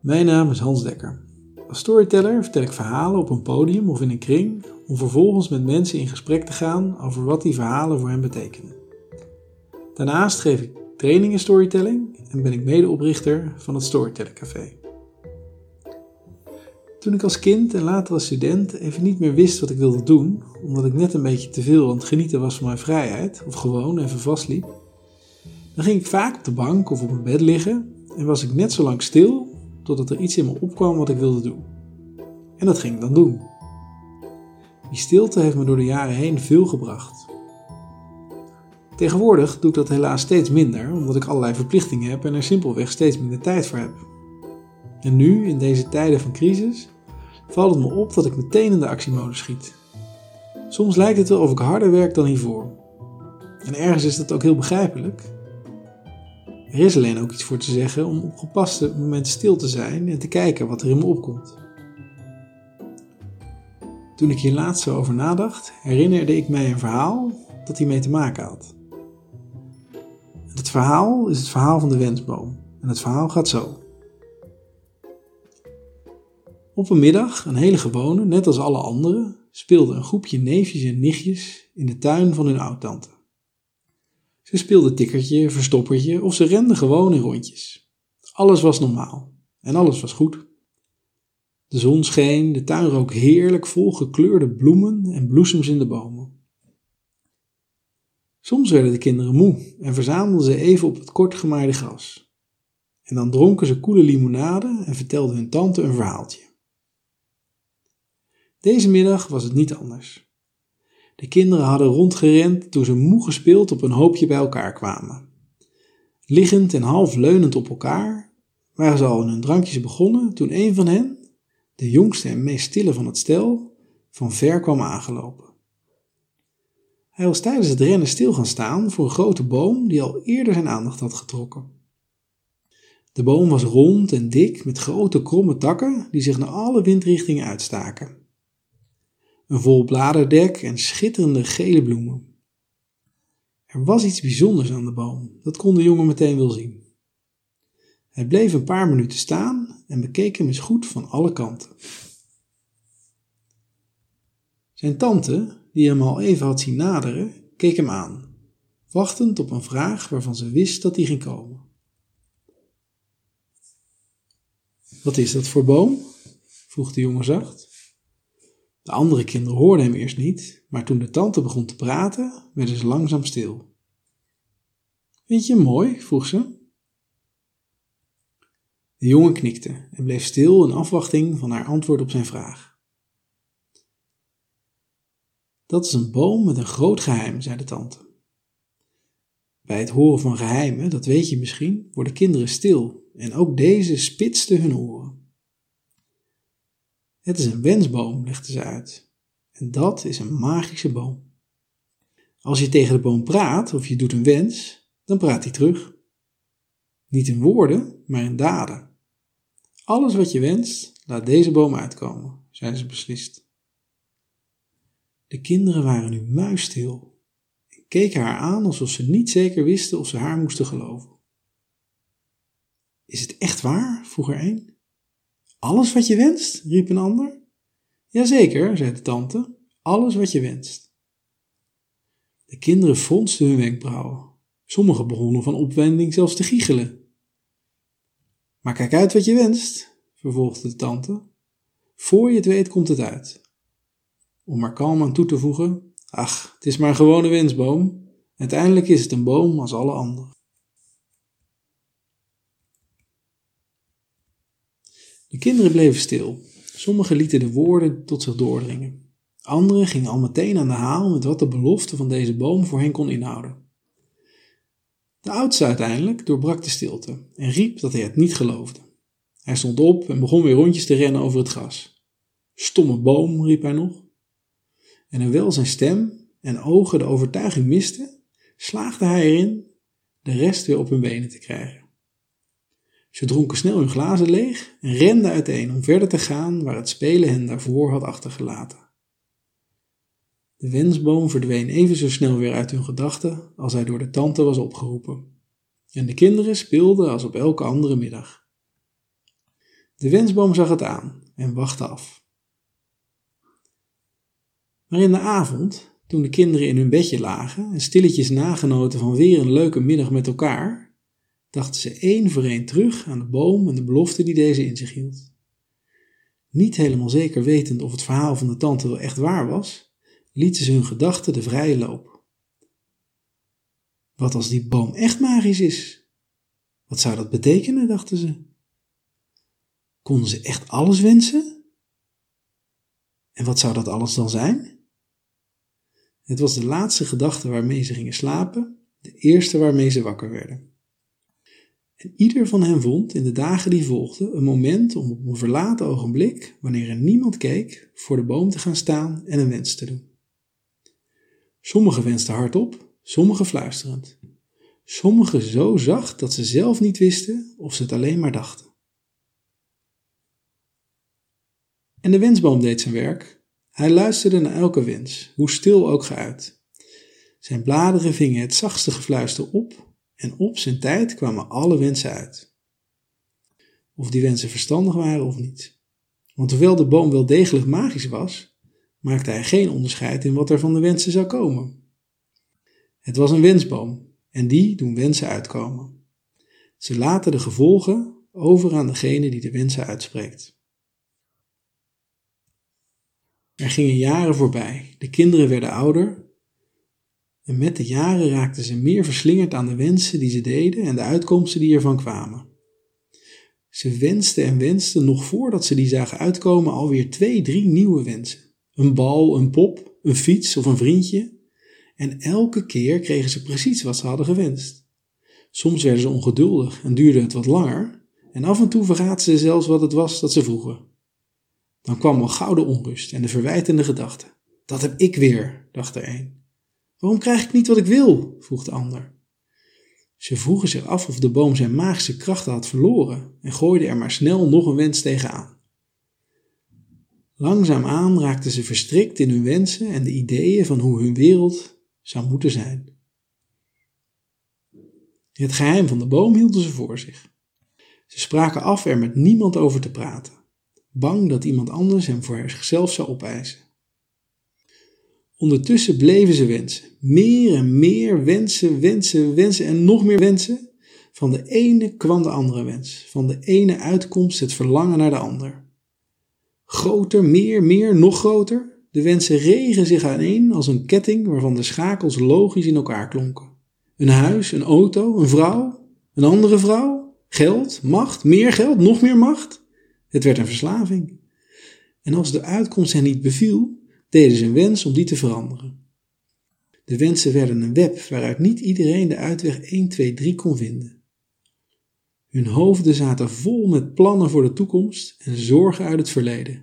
Mijn naam is Hans Dekker. Als storyteller vertel ik verhalen op een podium of in een kring om vervolgens met mensen in gesprek te gaan over wat die verhalen voor hen betekenen. Daarnaast geef ik trainingen storytelling en ben ik medeoprichter van het Storytelling Café. Toen ik als kind en later als student even niet meer wist wat ik wilde doen, omdat ik net een beetje te veel aan het genieten was van mijn vrijheid, of gewoon even vastliep, dan ging ik vaak op de bank of op mijn bed liggen en was ik net zo lang stil totdat er iets in me opkwam wat ik wilde doen. En dat ging ik dan doen. Die stilte heeft me door de jaren heen veel gebracht. Tegenwoordig doe ik dat helaas steeds minder, omdat ik allerlei verplichtingen heb en er simpelweg steeds minder tijd voor heb. En nu, in deze tijden van crisis, valt het me op dat ik meteen in de actiemodus schiet. Soms lijkt het wel of ik harder werk dan hiervoor. En ergens is dat ook heel begrijpelijk, er is alleen ook iets voor te zeggen om op gepaste momenten stil te zijn en te kijken wat er in me opkomt. Toen ik hier laatst zo over nadacht, herinnerde ik mij een verhaal dat hiermee te maken had. Het verhaal is het verhaal van de wensboom en het verhaal gaat zo. Op een middag, een hele gewone, net als alle anderen, speelde een groepje neefjes en nichtjes in de tuin van hun oudtante. Ze speelden tikkertje, verstoppertje of ze renden gewoon in rondjes. Alles was normaal en alles was goed. De zon scheen, de tuin rook heerlijk vol gekleurde bloemen en bloesems in de bomen. Soms werden de kinderen moe en verzamelden ze even op het kort gemaaide gras. En dan dronken ze koele limonade en vertelden hun tante een verhaaltje. Deze middag was het niet anders. De kinderen hadden rondgerend toen ze moe gespeeld op een hoopje bij elkaar kwamen. Liggend en half leunend op elkaar waren ze al in hun drankjes begonnen toen een van hen, de jongste en meest stille van het stel, van ver kwam aangelopen. Hij was tijdens het rennen stil gaan staan voor een grote boom die al eerder zijn aandacht had getrokken. De boom was rond en dik met grote kromme takken die zich naar alle windrichtingen uitstaken een vol bladerdek en schitterende gele bloemen. Er was iets bijzonders aan de boom, dat kon de jongen meteen wel zien. Hij bleef een paar minuten staan en bekeek hem eens goed van alle kanten. Zijn tante, die hem al even had zien naderen, keek hem aan, wachtend op een vraag waarvan ze wist dat hij ging komen. Wat is dat voor boom? vroeg de jongen zacht. De andere kinderen hoorden hem eerst niet, maar toen de tante begon te praten, werden ze langzaam stil. Vind je hem mooi? vroeg ze. De jongen knikte en bleef stil in afwachting van haar antwoord op zijn vraag. Dat is een boom met een groot geheim, zei de tante. Bij het horen van geheimen, dat weet je misschien, worden kinderen stil en ook deze spitste hun oren. Het is een wensboom, legde ze uit. En dat is een magische boom. Als je tegen de boom praat of je doet een wens, dan praat hij terug. Niet in woorden, maar in daden. Alles wat je wenst, laat deze boom uitkomen, zei ze beslist. De kinderen waren nu muisstil en keken haar aan alsof ze niet zeker wisten of ze haar moesten geloven. Is het echt waar? vroeg er een. Alles wat je wenst? riep een ander. Jazeker, zei de tante, alles wat je wenst. De kinderen fronsten hun wenkbrauwen. Sommigen begonnen van opwending zelfs te giechelen. Maar kijk uit wat je wenst, vervolgde de tante. Voor je het weet komt het uit. Om er kalm aan toe te voegen, ach, het is maar een gewone wensboom. Uiteindelijk is het een boom als alle anderen. De kinderen bleven stil. Sommigen lieten de woorden tot zich doordringen. Anderen gingen al meteen aan de haal met wat de belofte van deze boom voor hen kon inhouden. De oudste uiteindelijk doorbrak de stilte en riep dat hij het niet geloofde. Hij stond op en begon weer rondjes te rennen over het gras. Stomme boom, riep hij nog. En hoewel zijn stem en ogen de overtuiging misten, slaagde hij erin de rest weer op hun benen te krijgen. Ze dronken snel hun glazen leeg en renden uiteen om verder te gaan waar het spelen hen daarvoor had achtergelaten. De wensboom verdween even zo snel weer uit hun gedachten als hij door de tante was opgeroepen. En de kinderen speelden als op elke andere middag. De wensboom zag het aan en wachtte af. Maar in de avond, toen de kinderen in hun bedje lagen en stilletjes nagenoten van weer een leuke middag met elkaar, dachten ze één voor één terug aan de boom en de belofte die deze in zich hield. Niet helemaal zeker wetend of het verhaal van de tante wel echt waar was, lieten ze hun gedachten de vrije loop. Wat als die boom echt magisch is? Wat zou dat betekenen, dachten ze. Konden ze echt alles wensen? En wat zou dat alles dan zijn? Het was de laatste gedachte waarmee ze gingen slapen, de eerste waarmee ze wakker werden. En ieder van hen vond in de dagen die volgden een moment om op een verlaten ogenblik, wanneer er niemand keek, voor de boom te gaan staan en een wens te doen. Sommigen wensten hardop, sommigen fluisterend. Sommigen zo zacht dat ze zelf niet wisten of ze het alleen maar dachten. En de wensboom deed zijn werk. Hij luisterde naar elke wens, hoe stil ook geuit. Zijn bladeren vingen het zachtste gefluister op en op zijn tijd kwamen alle wensen uit. Of die wensen verstandig waren of niet. Want hoewel de boom wel degelijk magisch was, maakte hij geen onderscheid in wat er van de wensen zou komen. Het was een wensboom en die doen wensen uitkomen. Ze laten de gevolgen over aan degene die de wensen uitspreekt. Er gingen jaren voorbij, de kinderen werden ouder en met de jaren raakten ze meer verslingerd aan de wensen die ze deden en de uitkomsten die ervan kwamen. Ze wensten en wensten nog voordat ze die zagen uitkomen alweer twee, drie nieuwe wensen. Een bal, een pop, een fiets of een vriendje. En elke keer kregen ze precies wat ze hadden gewenst. Soms werden ze ongeduldig en duurde het wat langer, en af en toe vergaten ze zelfs wat het was dat ze vroegen. Dan kwam al gouden onrust en de verwijtende gedachte. Dat heb ik weer, dacht er een. Waarom krijg ik niet wat ik wil? vroeg de ander. Ze vroegen zich af of de boom zijn magische krachten had verloren en gooiden er maar snel nog een wens tegenaan. Langzaamaan raakten ze verstrikt in hun wensen en de ideeën van hoe hun wereld zou moeten zijn. Het geheim van de boom hielden ze voor zich. Ze spraken af er met niemand over te praten, bang dat iemand anders hem voor zichzelf zou opeisen. Ondertussen bleven ze wensen, meer en meer wensen, wensen, wensen en nog meer wensen. Van de ene kwam de andere wens, van de ene uitkomst het verlangen naar de ander. Groter, meer, meer, nog groter. De wensen regen zich aaneen als een ketting waarvan de schakels logisch in elkaar klonken. Een huis, een auto, een vrouw, een andere vrouw, geld, macht, meer geld, nog meer macht. Het werd een verslaving. En als de uitkomst hen niet beviel, deden een wens om die te veranderen. De wensen werden een web waaruit niet iedereen de uitweg 1, 2, 3 kon vinden. Hun hoofden zaten vol met plannen voor de toekomst en zorgen uit het verleden.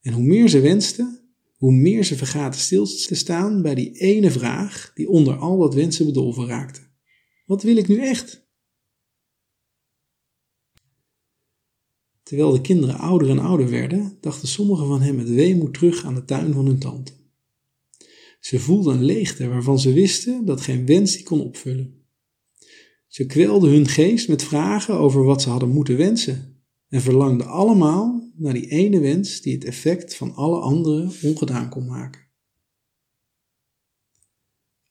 En hoe meer ze wensten, hoe meer ze vergaten stil te staan bij die ene vraag die onder al dat wensen bedolven raakte. Wat wil ik nu echt? Terwijl de kinderen ouder en ouder werden, dachten sommigen van hen met weemoed terug aan de tuin van hun tante. Ze voelden een leegte waarvan ze wisten dat geen wens die kon opvullen. Ze kwelden hun geest met vragen over wat ze hadden moeten wensen en verlangden allemaal naar die ene wens die het effect van alle anderen ongedaan kon maken.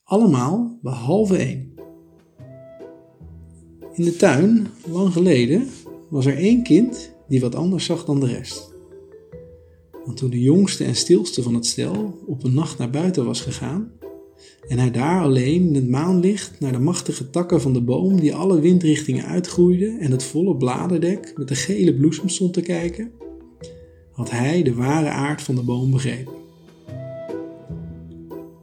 Allemaal behalve één. In de tuin, lang geleden, was er één kind die wat anders zag dan de rest. Want toen de jongste en stilste van het stel op een nacht naar buiten was gegaan, en hij daar alleen in het maanlicht naar de machtige takken van de boom die alle windrichtingen uitgroeide en het volle bladerdek met de gele bloesem stond te kijken, had hij de ware aard van de boom begrepen.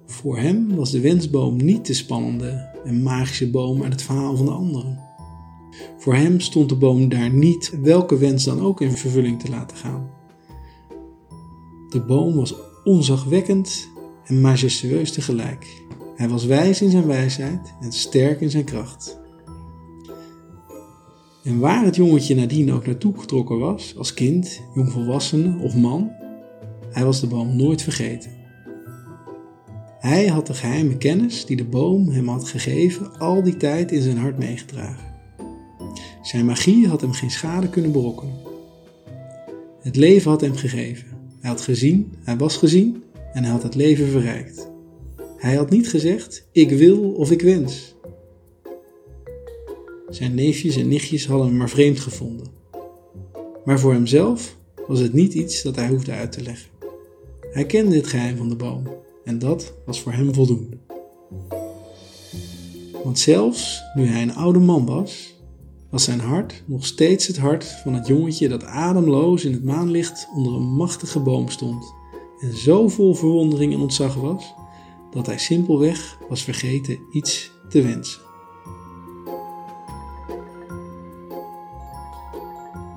Voor hem was de wensboom niet de spannende en magische boom uit het verhaal van de anderen. Voor hem stond de boom daar niet welke wens dan ook in vervulling te laten gaan. De boom was onzagwekkend en majestueus tegelijk. Hij was wijs in zijn wijsheid en sterk in zijn kracht. En waar het jongetje nadien ook naartoe getrokken was, als kind, jongvolwassene of man, hij was de boom nooit vergeten. Hij had de geheime kennis die de boom hem had gegeven al die tijd in zijn hart meegedragen. Zijn magie had hem geen schade kunnen berokkenen. Het leven had hem gegeven. Hij had gezien, hij was gezien en hij had het leven verrijkt. Hij had niet gezegd: Ik wil of ik wens. Zijn neefjes en nichtjes hadden hem maar vreemd gevonden. Maar voor hemzelf was het niet iets dat hij hoefde uit te leggen. Hij kende het geheim van de boom en dat was voor hem voldoende. Want zelfs nu hij een oude man was, was zijn hart nog steeds het hart van het jongetje dat ademloos in het maanlicht onder een machtige boom stond en zo vol verwondering en ontzag was dat hij simpelweg was vergeten iets te wensen.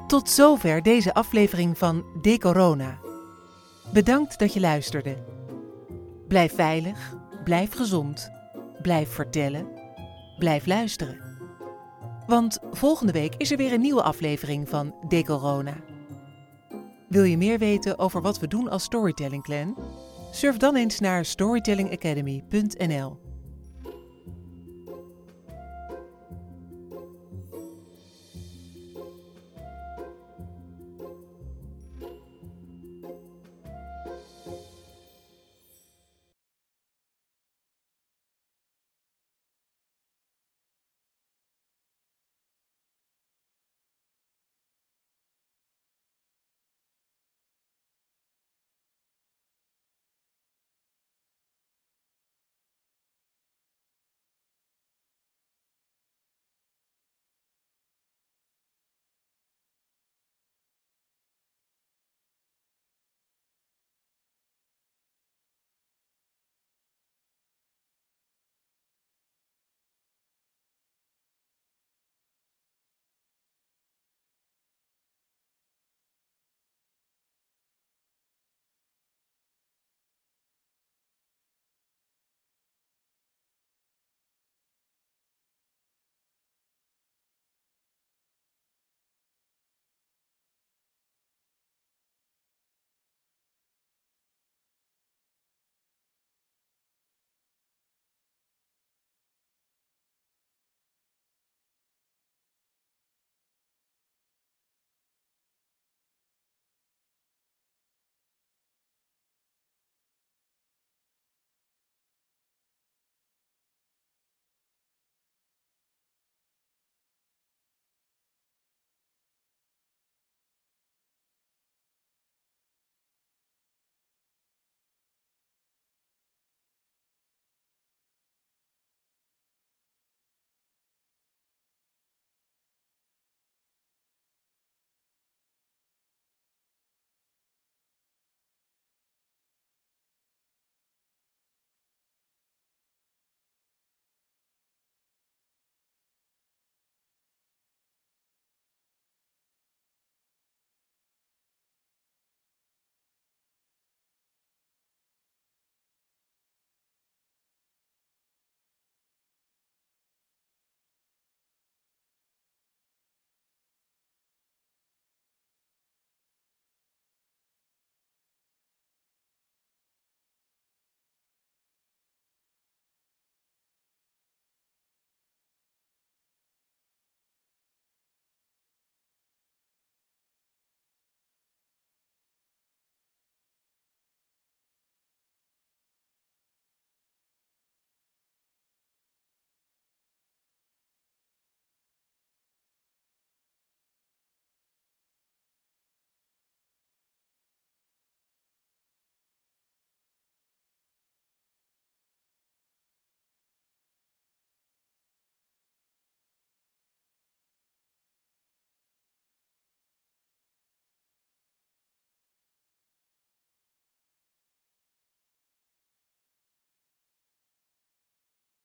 Tot zover deze aflevering van De Corona. Bedankt dat je luisterde. Blijf veilig, blijf gezond, blijf vertellen, blijf luisteren. Want volgende week is er weer een nieuwe aflevering van De Corona. Wil je meer weten over wat we doen als Storytelling Clan? Surf dan eens naar storytellingacademy.nl.